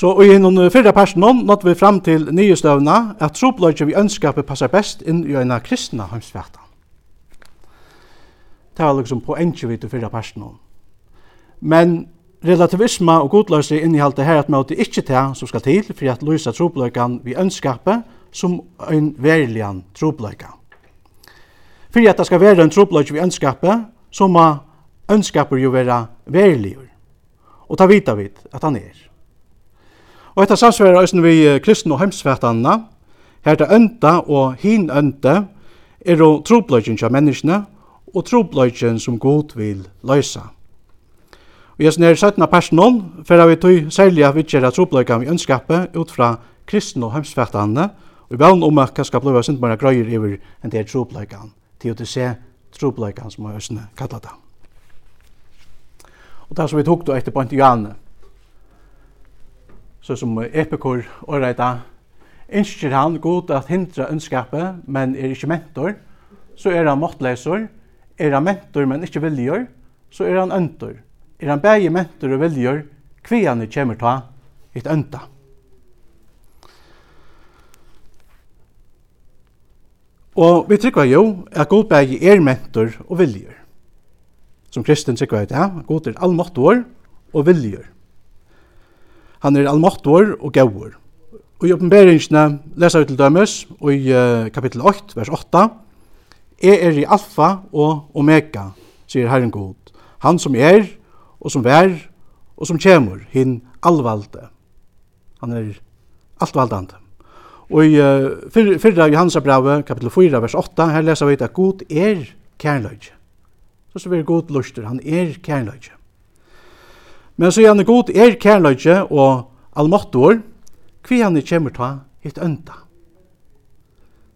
Så i den fyrre personen nådde vi fram til nye støvna at tropløyke vi ønskapet passer best inn i en kristna heimsfjata. Det var liksom på enkje vi til fyrre personen. Men relativisme og godløse innehalte her at møte ikkje til som skal til for at løse tropløykan vi ønskapet som en verlian tropløyka. For at det skal være en tropløyke vi ønskapet, så må ønskapet jo være verligur. Og ta vita vid at han er. Og etter samsvarer øysen vi kristne og heimsvætanna, her til ønda og hin ønda, er jo trobløgjen til menneskene, og trobløgjen som god vil løysa. Og jeg snir 17. personen, for vi tog særlig at vi kjer trobløgjen vi ønskapet ut fra kristne og heimsvætanna, og vi vann om at hva skal bløyva sint bare grøyer iver enn det er trobløgjen, til å se trobløgjen som øysen kallar det. Og det som vi tok då etter Pontianet, så som epikur og reita, innskjer han god at hindra ønskapet, men er ikkje mentor, så er han måttleisor, er han mentor, men ikkje viljor, så er han øntor. Er han bæge mentor og viljer, kvianne kjemur ta et ønta. Og vi trykker jo at god bægi er mentor og viljor. Som kristen trykker jeg det, god er allmåttor og viljor. Han er allmåttor og gaur. Og i oppenberingene leser vi til dømes, og i uh, kapittel 8, vers 8, «Jeg er i alfa og omega», sier Herren God, «han som er, og som vær, og som kjemur, hin allvalde». Han er altvaldande. Og i uh, fyrra Johansa Johannesabrevet, kapittel 4, vers 8, her leser vi at God er kærløyge. Så så vi er God luster, han er kærløyge. Men så gjerne god er kærløyge og almottor, hvi han kjemur ta hitt ønda.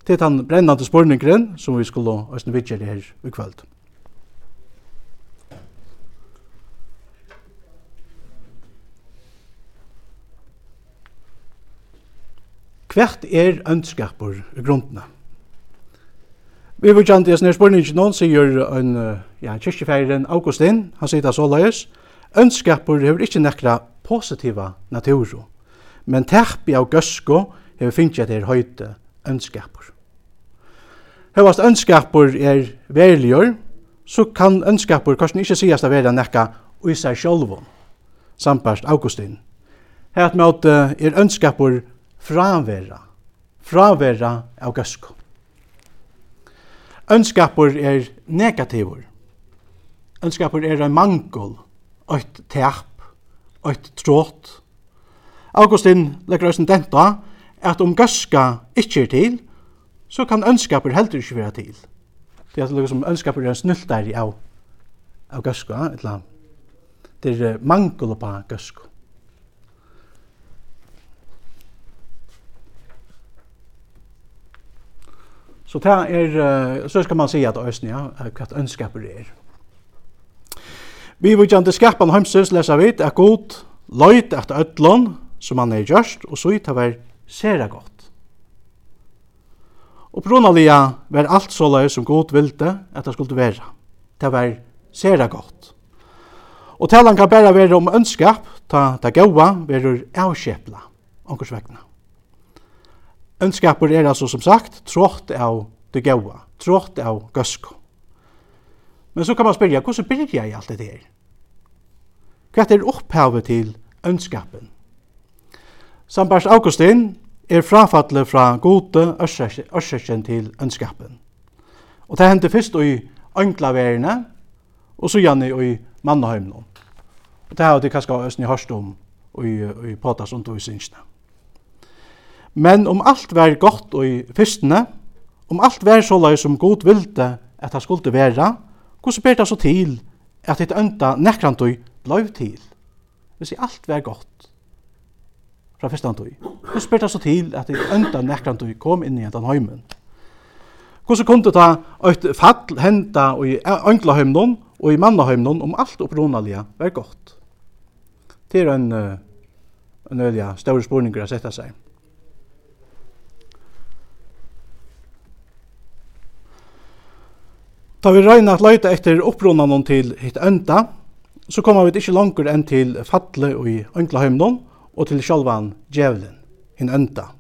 Det er den brennande spurningren som vi skulle også vidtje det her i kvöld. Hvert er ønskapur i grunnene? Vi vil kjent i snir spurningen noen sier en ja, kyrkjefeiren Augustin, han sier det så løys, Ønskapur hefur ikkje nekra positiva naturu, men terpi av gøsko hefur finnst at er høyte ønskapur. Hefast ønskapur er verligur, så kan ønskapur kanskje ikkje sigast av vera nekka ui seg sjolvun, sambarst Augustin. Her at er ønskapur fravera, fravera av gøsko. Ønskapur er negativur. Ønskapur er en mangol eitt tæp, eitt tråt. Augustin legger oss en denta at om gøska ikkje er til, så kan ønskaper heldur ikkje være til. Det er liksom som ønskaper er en snultari av, av gøska, eller Det er mangel på gøska. Så det er, så skal man si at øsnia, hva ønskaper er. Vi vujtjande skapan heimsins lesa vit at god løyt at öllon som han er gjørst, og så ut av er sera godt. Og brunaliga var alt så løy som god vilte at det skulle være. Det var sera godt. Og talan kan bare være om ønskap, ta, ta gaua, verur avskjepla, onkurs vegna. Ønskapur er altså som sagt trått av det gaua, trått av gøsko. Men så kan man spyrja, hvordan byrja i alt det her? Hva er opphavet til ønskapen? Sambars Augustin er frafattle fra gode ørsekjen til ønskapen. Og det hendte først i ønklaverene, og så gjerne i mannehøymene. Og det har vi kanskje også i hørst om i, i potas undervisningsene. Men om alt var godt i fyrstene, om alt var så løy som god vilde at det skulle være, Hvordan ber det så til at ditt ønta nekrandøy bløv til? Hvis i alt var godt fra fyrstandøy. Hvordan ber det så til at ditt ønta nekrandøy kom inn i den heimen? Hvordan kunne det et fall henda i ønglaheimnon og i mannaheimnon om alt opprunalige var godt? Det er en, en øyelig større spurninger å sette seg. Ta vi røyna at leita etter opprunnan til hitt ønda, så kommer vi ikke langer enn til fatle og i ønglaheimnon, og til sjálvan djevelen, hinn ønda.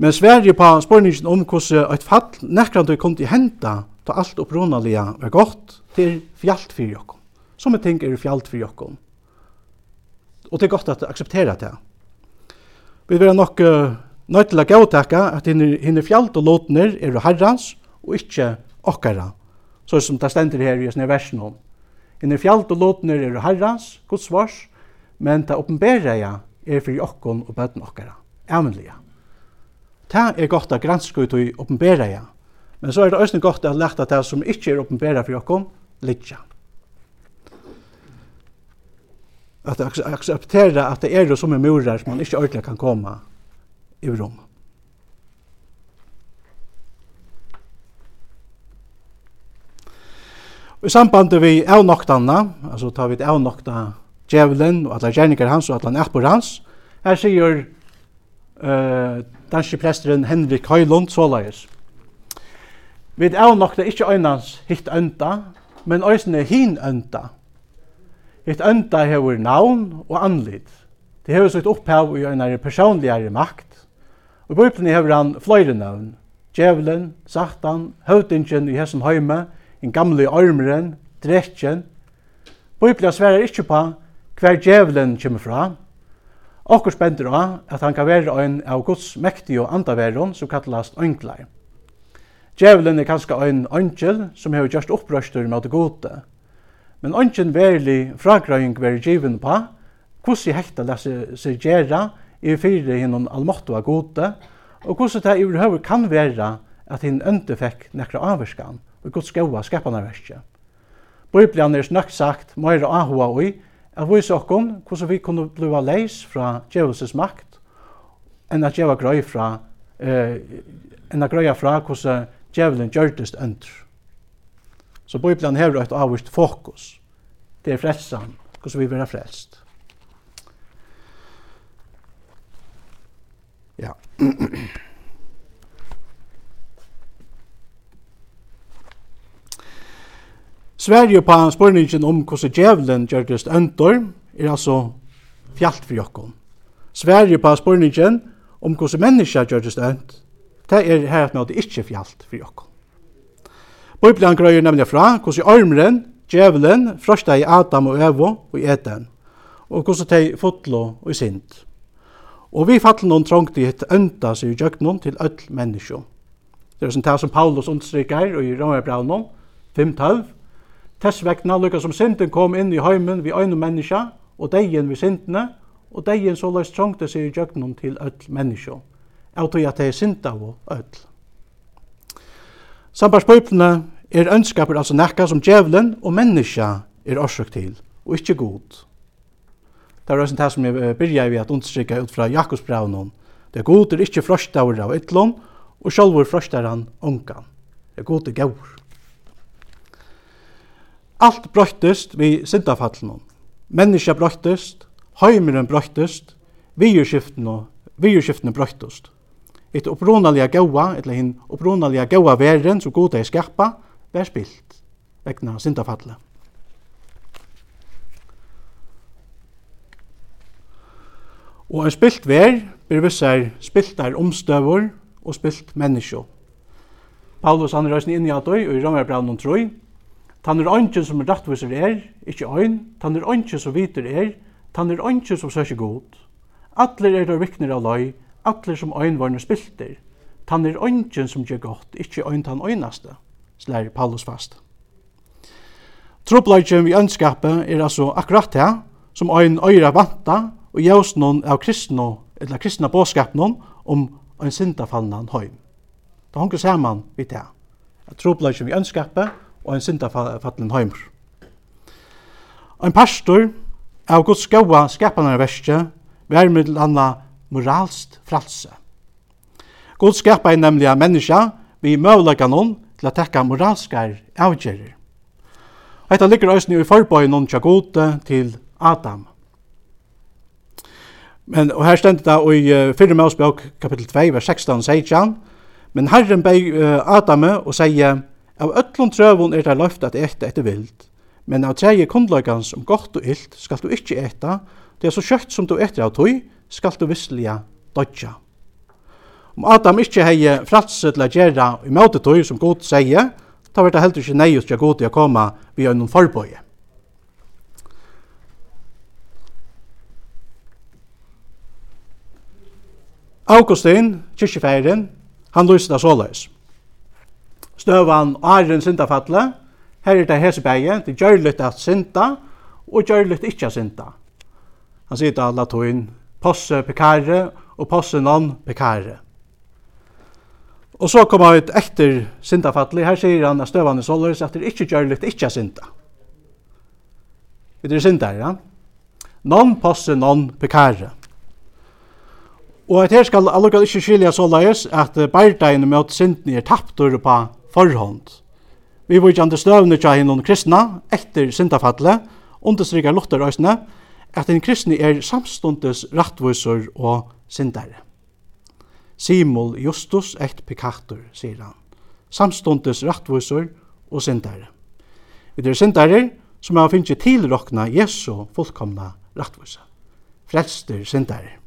Men Sverige på spørningen om hvordan et fall nekrande kom til henta ta alt opprunalega var godt til fjallt fyrir jokkom. Som en ting er fjallt fyrir jokkom. Og det er godt at akseptera det. Vi vil nok uh, nøytla gautekka at hinn er fjallt og låtner er herrans og ikkje okkara så som det stender her i sånne versen om. Inne fjallt og låtner er herrans, Guds vars, men det oppenberer jeg er for jokken og bøten okkara. Amenlige. Det er godt å granske ut og åpenberer jeg, men så er det også godt å lete det som ikke er åpenberer for jokken, litt At akseptera at det er som en murer som man ikke ordentlig kan komme i rommet. Og i samband vi avnoktanna, altså tar vi avnokta djevelen og alla gjerninger hans og alla nærpor hans, her sier uh, danske presteren Henrik Høylund såleis. Vi avnokta ikkje øynans hitt ønta, men øysene hin ønta. Hitt ønta hever navn og anlid. Det hever sitt opphav i øynare personligare makt. Og i bøyplene hever han fløyre navn. Djevelen, Satan, høvdingen i hessen høyme, en gamle armeren, dretjen. Bibelen sverar ikkje på hver djevelen kommer fra. Okkur spender av at han kan være ein av Guds mektige andaveron som kallast ønglar. Djevelen er kanskje ein øngel som har gjort opprøster med det gode. Men øngel verlig fragrøying veri given på hvordan hekta lese seg gjerra i fyrir hinnom allmåttua gode, og hvordan det i kan vera at hinn ønte fekk nekra avvarskan og Guds gåa skapanarverkja. Bibelen er snøgt sagt meira ahua ui, at vise okkon hvordan vi kunne bliva leis fra djevelses makt, enn at djeva grøy fra, eh, enn at grøya fra hvordan djevelen gjørtest ønder. Så Bibelen hever et avvist fokus. Det er frelsan, hvordan vi vera frelst. Ja. Sverige på spørningen om hvordan djevelen gjørtes øndor, er altså fjallt for jokken. Sverige på spørningen om hvordan mennesker gjør det ønd, det er her at det ikke fjallt for jokken. Bibelen grøyer nemlig fra hvordan armeren, djevelen, frøsta i Adam og Evo og i Eden, og hvordan de fotlo og i sint. Og vi fattel noen trångt i et ønta seg i jøgnon til ødel mennesker. Det er som det som Paulus understryker i Romerbraunen 5-12, Tess vegna lukka som synden kom inn i heimen vi øyne menneska, og deien vi syndene, og deien så løs trångte seg i djøgnon til öll menneska, av tog at det er synda og öll. Sambarspøypene er ønskaper altså nekka som djevelen og menneska er årsøk til, og ikkje god. Det er også det som jeg byrja vi at understrykka ut fra Jakobsbraun, det god er ikkje frøstaur av ytlån, og sjálfur er han ungan. Det god er gaur. Alt brøttest vi sindafallen. Menneska brøttest, heimeren brøttest, vierskiften og vierskiften brøttist. Et opprunalige gaua, eller hin opprunalige gaua veren som goda er skarpa, vær spilt vegna sindafallet. Og en spilt vær blir vissar spiltar omstøver og spilt menneskjo. Paulus han røysen inn i at og i romerbraunen Troi, Tann er ongen som er rettviser er, ikkje ein, tann er ongen som vitur er, tann er ongen som søkje god. Atler er der vikner av løy, atler som ein varne spilter. Tann er ongen som gjør godt, ikkje ein tann øynaste, slær Paulus fast. Trobladjen vi ønskapet er altså akkurat det, som ein øyra vanta, og jævst noen av kristne, eller kristne båskap noen, om en han høy. Det hongur saman vi det. Trobladjen vi ønskapet, og en syndafallen heimur. Ein pastor av Guds gaua skapanarverskje vær middel anna moralst fralse. God skapar nemlig a menneska vi møvlega noen til a tekka moralskar avgjerir. Hetta ligger òsni i forbøyen noen tja gode til Adam. Men, og her stendet det i uh, 4. Mosebok kapitel 2, vers 16, sier han, men Herren bei uh, Adam og sier, Av öllum trøvun er det løft at etta etter vild, men av treje kundløygans om gott og illt skal du ikkje etta, det er så kjøtt som du etter av tøy, skal du vissliga dodja. Om Adam ikkje hei fratse til a gjerra i møte tøy som god sier, ta var det heldur ikkje nei utja god i a koma vi er noen forbøye. Augustin, kyrkjefeiren, han lyser det såleis støvan æren syndafalle. Her er det hesebæge, det gjør litt at synda, og gjør litt ikkje at synda. Han sier det alla togin, posse pekare og posse non pekare. Og så kommer han ut etter syndafalle. Her sier han at støvan er såleis at det ikkje gjør litt ikkje at synda. Det er syndare, ja? Non posse non pekare. Og at her skal allukal ikkje skilja så leis at bardein mot synden er taptur på forhånd. Vi vil ikke andre støvne tja hinn under kristna, etter syndafallet, understryker Luther øsne, at en kristne er samstundes rattviser og syndare. Simul justus et pekator, sier han. Samstundes rattviser og syndare. Vi er syndare som har finnst tilrokna Jesu fullkomna rattvise. Frelster syndare.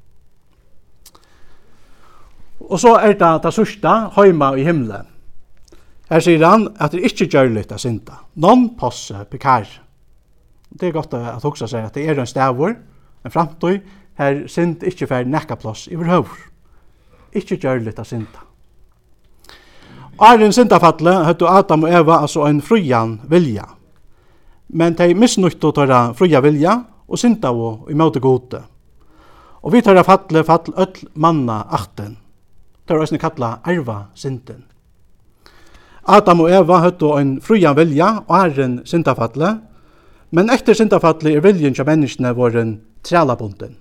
Og så er det det sørste, høyma i himmelen. Her sier han at det ikke gjør litt av synda. Non posse pekar. Det er godt at hoksa seg at det er en stavur, en framtøy, her synd ikke fer nekka plass i høver. Ikke gjør litt av synda. Arjen syndafatle høttu Adam og Eva altså en frujan vilja. Men de misnuttu tåra fruja vilja og synda og imøte gode. Og vi tåra fatle fatle öll manna achten. Tåra æsne kalla erva synden. Adam og Eva høttu ein frujan vilja og æren syndafalle, men etter syndafalle er viljen til menneskene våren trælabunden.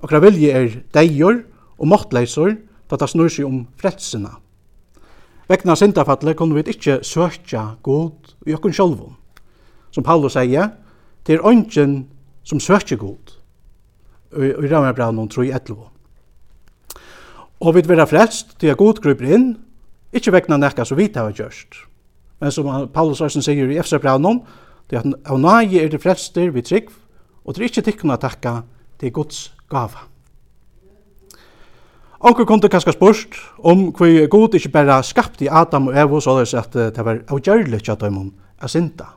Okra vilje er deigur og måttleisor, da det snur seg om frelsina. Vegna syndafalle kunne vi ikkje søkja god i okkun sjolvun. Som Paulus sier, det er ongen som søkja god. Og i rammerbrann 3.11. Og vi vil være frelst til at god gruper inn, ikkje vekna nekka som vi tar og gjørst. Men som Paulus Arsen sier i Efsa-braunen, det er at av nage er det frelster vi trygg, og det er ikkje tikkuna takka til Guds gava. Onkur kom det kanskje spørst om hvor god ikkje bare skapt i Adam og Evo, så det at det var avgjørlig ikke at de er synda.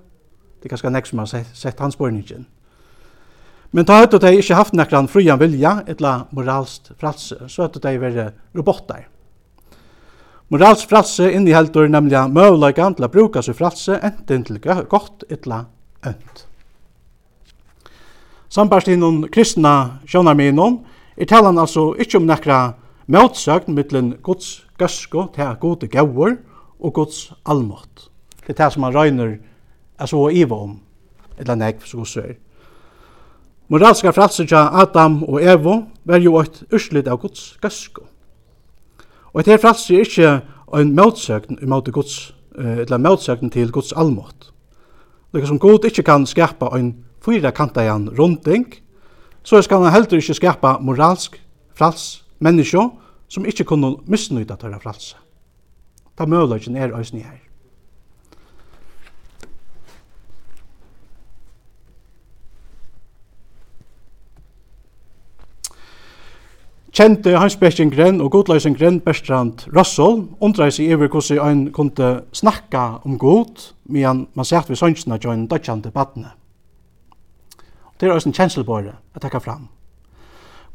Det er kanskje nek som har sett, hans spørningen. Men ta høyt at de ikke haft nekran frujan vilja, etla moralst frats, så høyt at de var robotar. Moralsk fralse inniheldur nemlig møguleikan til å bruka seg fralse enten til godt etla ønt. Sambart innom kristna sjånarminon er talan altså ikkje om nekra møtsøgn mittlen Guds gøsko til gode gauur og Guds almott. Det er det som han røyner er så iva om, etla nek, så gos er. Moralska fralse tja Adam og Evo var jo eit urslit av Guds gøsko. Og et her frelsi er ikke en i måte Guds, eller motsøgn til Guds allmått. Lika som Gud ikke kan skapa en fyra kantajan runding, så skal han heller ikke skapa moralsk frals menneskje som ikke kunne misnyta tørre fralse. Ta møløgjen er òsni her. kjente hansbekkingren og godløysingren Bertrand Russell undrar seg over hvordan ein kunne snakka om god, medan man sett ved sønsene til en dødkjente badne. Det er også en kjenselbåre å takke fram.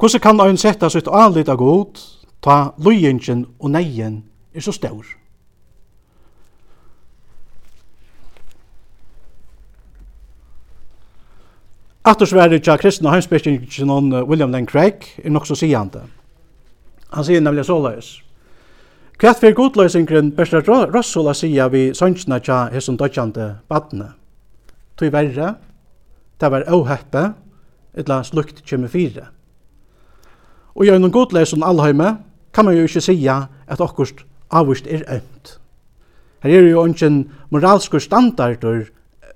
Hvordan kan ein sette sitt anlitt av god, ta løyingen og neien er så stor? Attersverre tja kristna heimspekingen William Lane Craig er nok så sigande. Han sier nemlig såleis. Kvart fyrir godløysingren Bertrand Russell a sia vi sønsna tja hesson dødjande badne. Tui verre, ta var åheppe, etla slukt kjemme fire. Og gjennom godløysen allheime kan man jo ikke sia at okkurst avvist er ømt. Her er jo ongen moralskur standarder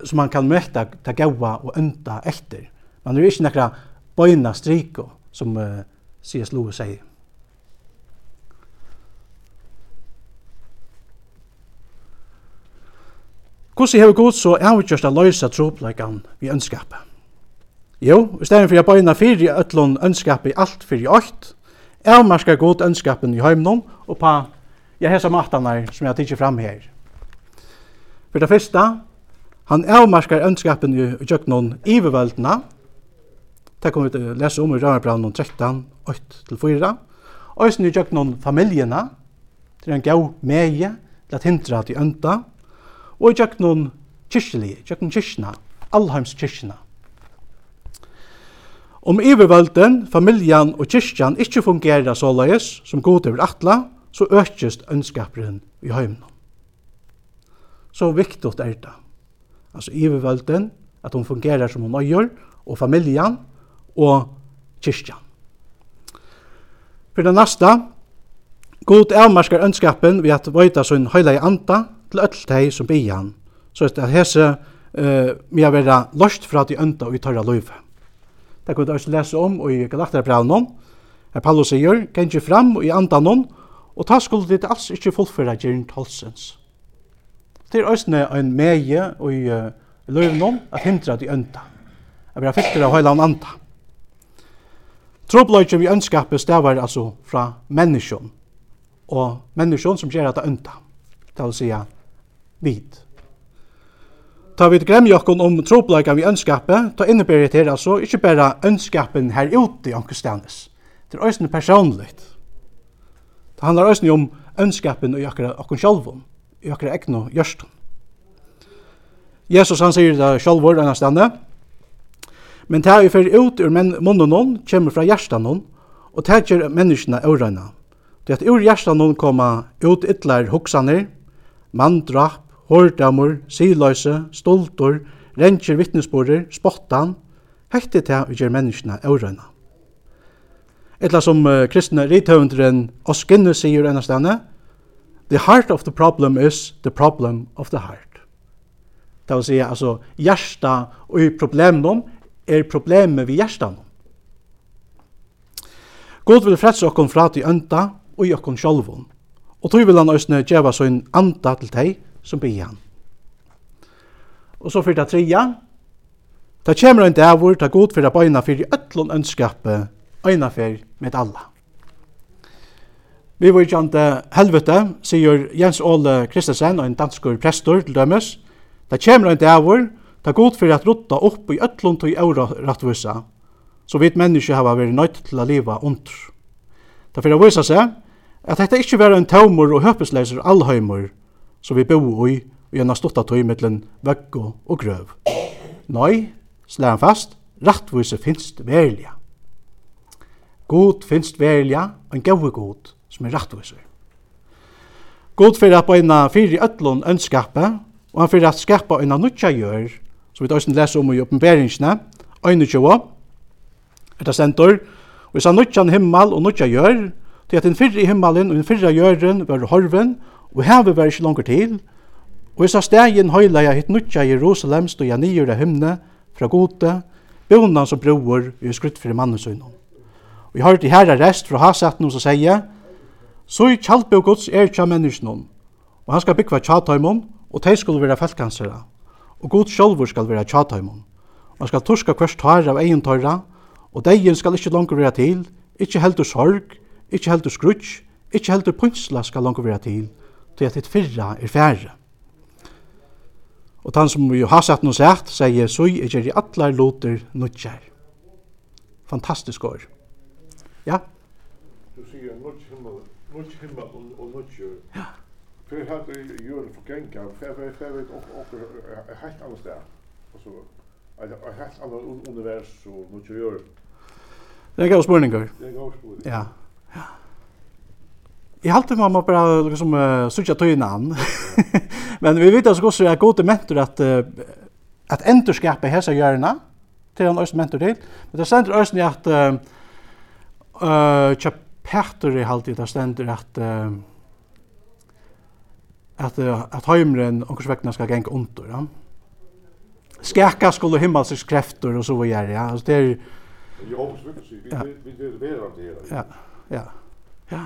som man kan møta ta gaua og enda etter. Man er ikke nekra bøyna striko, som uh, C.S. Lewis sier. Hvordan har vi gått så avgjørst å løse tropleikan vi ønskapet? Jo, i stedet for jeg bøyna fyrir øtlån ønskapet i alt fyrir åkt, avmarskar god ønskapen i heimnån og pa, jeg hesa matanar som jeg tidsi fram her. For det første, Han avmarskar ønskapen i gjøknon iverveldna. Det kommer vi til å lese om i Rønnebrannen 13, 8-4. Øysen i gjøknon familjena, til en gav meie, til at hindra til ønda. Og i gjøknon kyrkjelig, gjøknon kyrkjena, allheims kyrkjena. Om ivervelden, familjan og kyrkjan ikkje fungerer såleis som god over atla, så økjest ønskaperen i heimna. Så viktig er det altså ivervølden, at hon fungerer som hon øyer, og familjan, og kyrkjan. For det neste, God avmarskar ønskapen ved at vøyta sin høyla i anda til öll teg som bian, så at hese uh, med å være løst fra de ønda og i tørra løyve. Det kan vi også lese om i Galakterbraunen, her Paulus sier, «Gengi fram og i andan og ta skulle ditt alls ikkje fullføra gjerne talsens.» Det er også en meie i uh, løyvnum at hindra at i ønta. Jeg blir fytter av høyla anta. Trobløyken vi ønskapet stavar altså fra menneskjon, og menneskjon som gjør at det ønta, det vil si vid. Ta vi gremja jokken om trobløyken vi ønskapet, ta innebæret her altså ikke bare ønskapen her ute i ankustanis, det er også personligt. Det handlar også om ønskapen og okkon sjálfum i akkurat egnu gjørstun. Jesus han sier det sjálfur enn stande, men det er fyrir ut ur munnen hon, kommer fra hjertan hon, og det er menneskene øvrene. Det at ur hjertan hon koma ut ytlar hoksaner, mandrapp, hårdamur, siløyse, stoltor, renser vittnesborer, spottan, hekti til vi gjør menneskene øvrene. Etla som uh, kristne rithøvendren Oskinne sier enn stedene, the heart of the problem is the problem of the heart. Det vil si, altså, hjärsta og i problemen er problemet vi hjertan. God vil fretse okkom fra til ønda og i okkom sjolvun. Og tog vil han òsne djeva sin anda til teg som blir han. Og så fyrir det Ta det kommer en dævur, det er god fyrir bøyna fyrir öllun ønskapet, øyna fyrir med alla. Vi var ikke helvete, sier Jens Åle Kristensen, en dansk prestor til dømes. Det kommer en dæver, det er godt for at rotta opp i øtlund til åra rattvisa, så vidt mennesker har vært nøyt til å leva under. Det er for å vise seg at dette ikke var en tømmer og høpesleiser allheimer som vi bo i og gjennom stått av tøymiddelen veggo og grøv. Nei, slår han fast, rattvise finst verlige. God finst verlige, en gode god som er rettviser. God fyrir at bøyna fyrir öllun ønskape, og han fyrir at skapa øyna nutja gjør, som vi tøysen leser om i oppenberingsne, øyne tjoa, etter sentor, og isa nutjan himmel og nutja gjør, til at den fyrre himmelen og den fyrre gjøren var horven, og hevet var ikke langer til, og isa stegin jeg hitt nutja Jerusalem stod jeg nyer av himne, fra gode, bonan som broer i skrytt fyrir mannesøgnon. Og jeg har hørt i herre rest fra hasatten som sier, Så i kjaldbjø gods er kja menneskene, og han skal byggva tjataimon, og de skal være feltkansere, og god sjølver skal være tjataimon. Og han skal torska hverst tar av egen tøyre, og deien skal ikkje langer være til, ikkje heldur sorg, ikkje heldur skrutsk, ikkje heldur punsla skal langer være til, til at ditt fyrra er færre. Og han som jo har sett noe sett, sier, så jeg gjør i atler loter nødtjær. Fantastisk år. Ja? Du sier Nuttje himmel og nuttje. Ja. Fyrir hatt i jøren for genga, fyrir hatt okkur heilt annan sted. Altså, er heilt annan univers og nuttje jøren. Det er gav spurningar. Det er gav spurningar. Ja. Ja. Jeg halte man må bare liksom uh, sutja tøyna an. Men vi vet også at gode mentor at, uh, at enderskapet hesa gjørna, til han også mentor til. Men det sender også at uh, uh, Petter i halvtid der stender at uh, at, at heimren onkurs vekna skal geng under. Ja? Skæka skulle himmelsk krefter og så videre. Ja? Altså, det er... Jo, håper så mycket, vi vi verande. Ja, ja. Ja.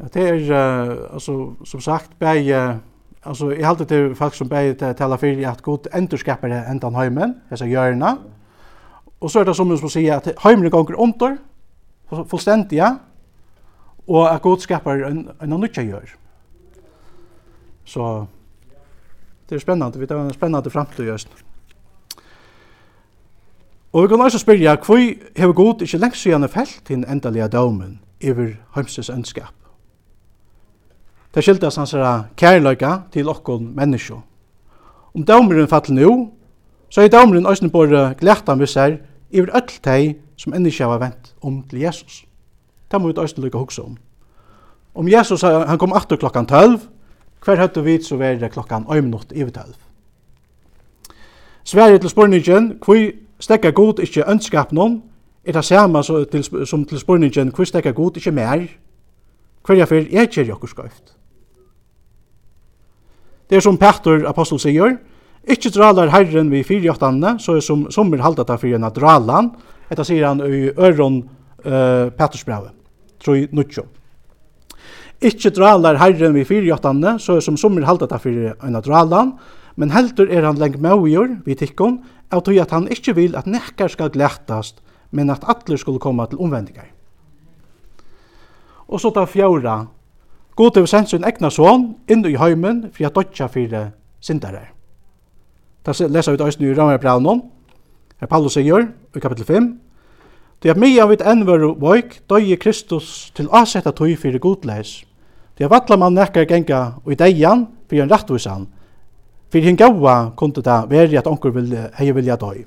Ja, det er, uh, altså, som sagt, bei, uh, altså, jeg halte til folk som bæg til tala fyrir at god endurskapere det endan heimen, hessa hjørna. Og så er det som som sier at heimren gonger under, fullstendig, ja, og at god skapar en, en nytja gjør. Så det er spennende, vi tar en spennende fremtid just. Og vi kan også spørre, hvor har god ikke lengst siden felt til den endelige domen iver heimses ønskap? Det skildes hans her kærløyga til okkon menneskjo. Om domeren fattel nu, så er domeren også bare glæta med seg iver öll teg som enn ikke har vent om til Jesus. Det må vi også lykke hukse om. Om Jesus, han kom aftur klokkan 12, hver høytte vi så var det klokkan 1 minutt i 12. Sverige til spurningen, hvor stekker god ikke ønskap noen, er det samme så, til, som til spurningen, hvor stekker god ikke mer, hver jeg fyr er ikke jokker skøyft. Det er som Petter apostel sier, Ikke dralar herren vi fyrjåttane, så er som sommer halda ta fyrir enn dralan, etter sier han i øron uh, Pettersbrevet. 3 nuttjo. Ikke dralar herren vi fyrjottane, så som sommer halda ta fyrir øyna dralan, men heldur er han lengt maugjur vi tikkon, av tog at han ikkje vil at nekkar skal glættast, men at atler skulle koma til omvendingar. Og så ta fjåra, God hever sendt sin egna son inn i heimen for at dodja fire syndarar. Det leser vi ut i Ramarbraunen, her Paulus sier i kapittel 5, Det at mia vid enn var voik, døye Kristus til asetta tøy fyrir godleis. Det er vatla man nekkar genga og i deian fyrir en rettvisan. Fyrir hinn gaua kunde det veri at onkur vil, hei vilja døy.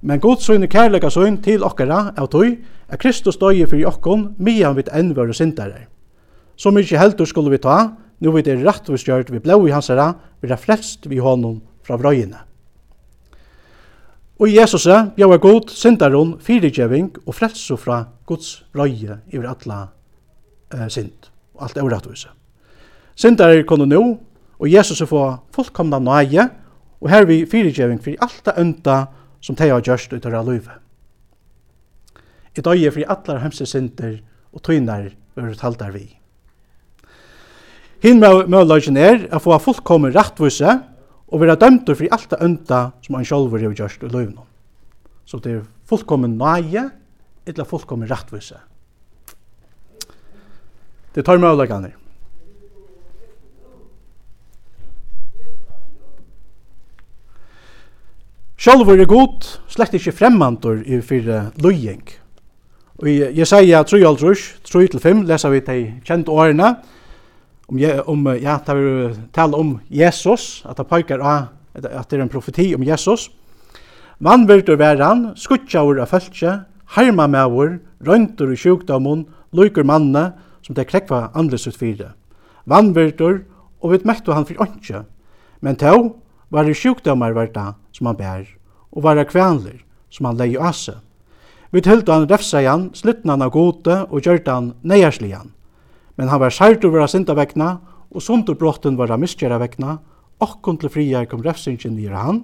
Men god søgn kærlega kærleika søgn til okkara av tøy, er Kristus døy fyrir okkon, mye av et var sindare. Så mykje heldur skulle vi ta, nu vi er rettvisgjørt vi blau i hansara, vi er frelst vi honom fra vrøyene. Og Jesus bjóa god syndaron, fyrirgeving og frelsu fra Guds røye yfir alla eh, synd og alt eurattvise. Syndar er konu nå, og Jesus er få fullkomna nøye, og her vi fyrirgeving fyrir allta unda som teg har gjørst ut av løyve. I dag er fyrir allar hemse synder og tøyner vi taldar vi. Hinn mølløgjen er å få fullkommer rettvise, og vera dømtur fyrir alt det ønda som han sjálfur hefur gjørst i løyvnum. Så det er fullkommen nøye, eller fullkommen rettvise. Det tar møyleganer. Sjálfur er god, slett ikkje fremmandur i fyrir løying. Og jeg sier 3, 3-5, leser vi til kjent årene, om je, om ja ta vi tala om Jesus att ta pojkar att det är en profeti om Jesus. Man vildur veran skutjaur av fólki, harma maur, røntur og sjúkdómun, lukur manne som det krekva andlis ut man Van vildur og vet mektu han fyrir anke Men tó var det sjukdomar verta som han bær og var det kvanlir som han leiði asse. vi heldu han refsa hann, slutna han av gode og gjørta han neyjarslian men han var sært over av synda vekna, og sunderbrotten var av miskjæra vekna, okkon til fria kom refsingen nir han,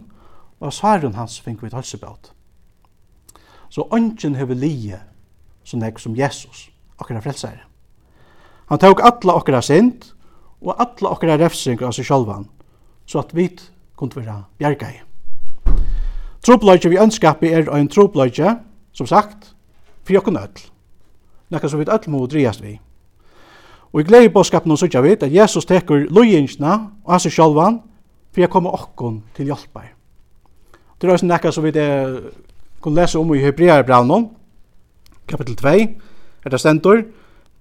og svaren hans fink vi halsebæt. Så ongen hever lije, som nek som Jesus, okkara frelsare. Han tok alla okkara synd, og alla okkara refsing av seg sjálvan, så at vi kunne være bjergai. Trobløyge vi ønskapi er en trobløyge, som sagt, fri okkon öll. Nekka som vi öll må driast vi. Og i glede bådskapen og ikke vet at Jesus teker lojingsna og hans sjølvan for jeg kommer okkon til hjelpa. Det er også nekka som vi det kunne lese om i Hebrearbraunen, kapitel 2, er det stendur,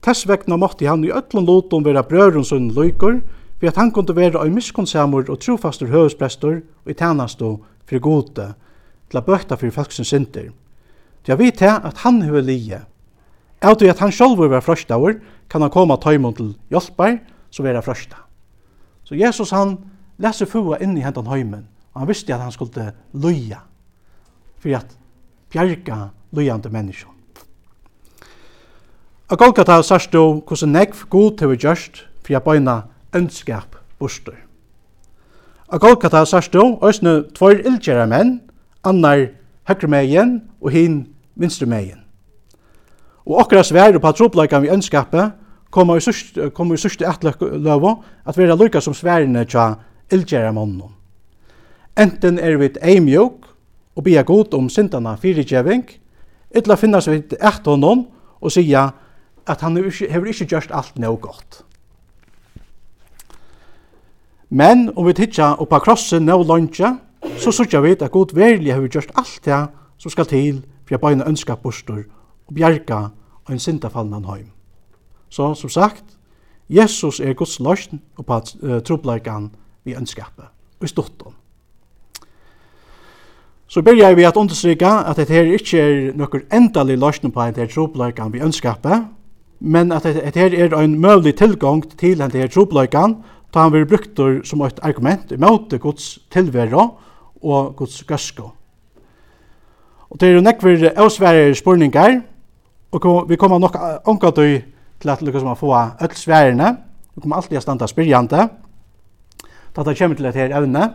Tess vegna måtte han i ötlun lotum vera brørum sunn løykur, for at han kunde vera ei miskonsamur og trofastur høvesprestur og i tænastu fyrir gode til a bøkta fyrir folk synder. Det er vidt at han hefur lije, Av til at han sjálfur var frøstaur, kan han koma tøymon til hjelpar, så vera frøsta. Så Jesus han leser fua inn i hentan høymen, og han visste at han skulle løya, for at bjerga løyande menneskje. Og Golgata sørst du hvordan negv god til vi gjørst, for jeg bøyna ønskap bostur. Og Golgata sørst du, òsne tvær ildgjæra menn, annar høyre megin og hin vinstre megin. Og okkara svære på tropleikan vi ønskapet kommer i sørste, kommer i sørste etløvo at vi er lykka som sværene tja ildgjæra månen. Enten er vi et eimjøk og bia god om syndana fyrirgjeving, illa finna seg et ekt honom og sija at han hever ikki gjørst alt noe godt. Men om vi tittja oppa krossen noe lønja, så sørger vi at god verlig hever gjørst alt det som skal til for jeg bare ønska bostor og bjerga ein syndafallnan heim. Så som sagt, Jesus er Guds løsn og på uh, trobleikan vi ønskapet, og i stortom. Så byrjar vi at understryka at dette her ikkje er nokkur endalig løsn på en her trobleikan vi ønskapet, men at dette her er ein møvlig tilgang til en her trobleikan, ta han vil bruktur som eit argument imot Guds tilvera og Guds gøsko. Og det er jo nekver avsverre spurningar, Og vi kommer nok omgått i til at lykkes som å få öll sværene. Vi kommer alltid å standa spyrjande. Da det kommer til et her evne.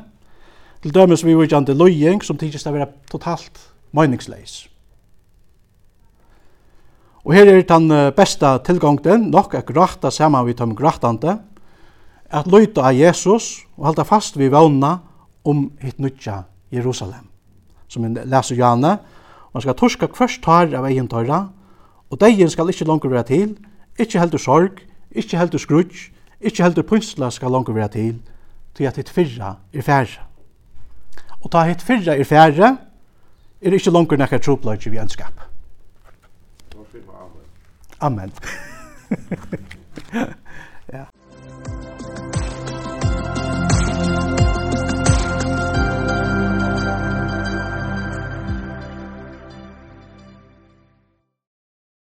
Til dømes vi virkjande løying som tidsist å være totalt meningsleis. Og her er den beste tilgangten nok er grata saman vi tøm gråtande, at løyta av Jesus og halda fast vi vana om hitt nutja Jerusalem. Som vi leser Jane, man skal torska kvørst tar av egen tørra, Og degjen skal ikkje langer vera til, ikkje heldur sorg, ikkje heldur skrutsk, ikkje heldur pynsla skal langer vera til, til at hitt fyrra er færre. Og ta hitt fyrra er færre, er ikkje langer nekkar troplagje vi ønskap. Amen.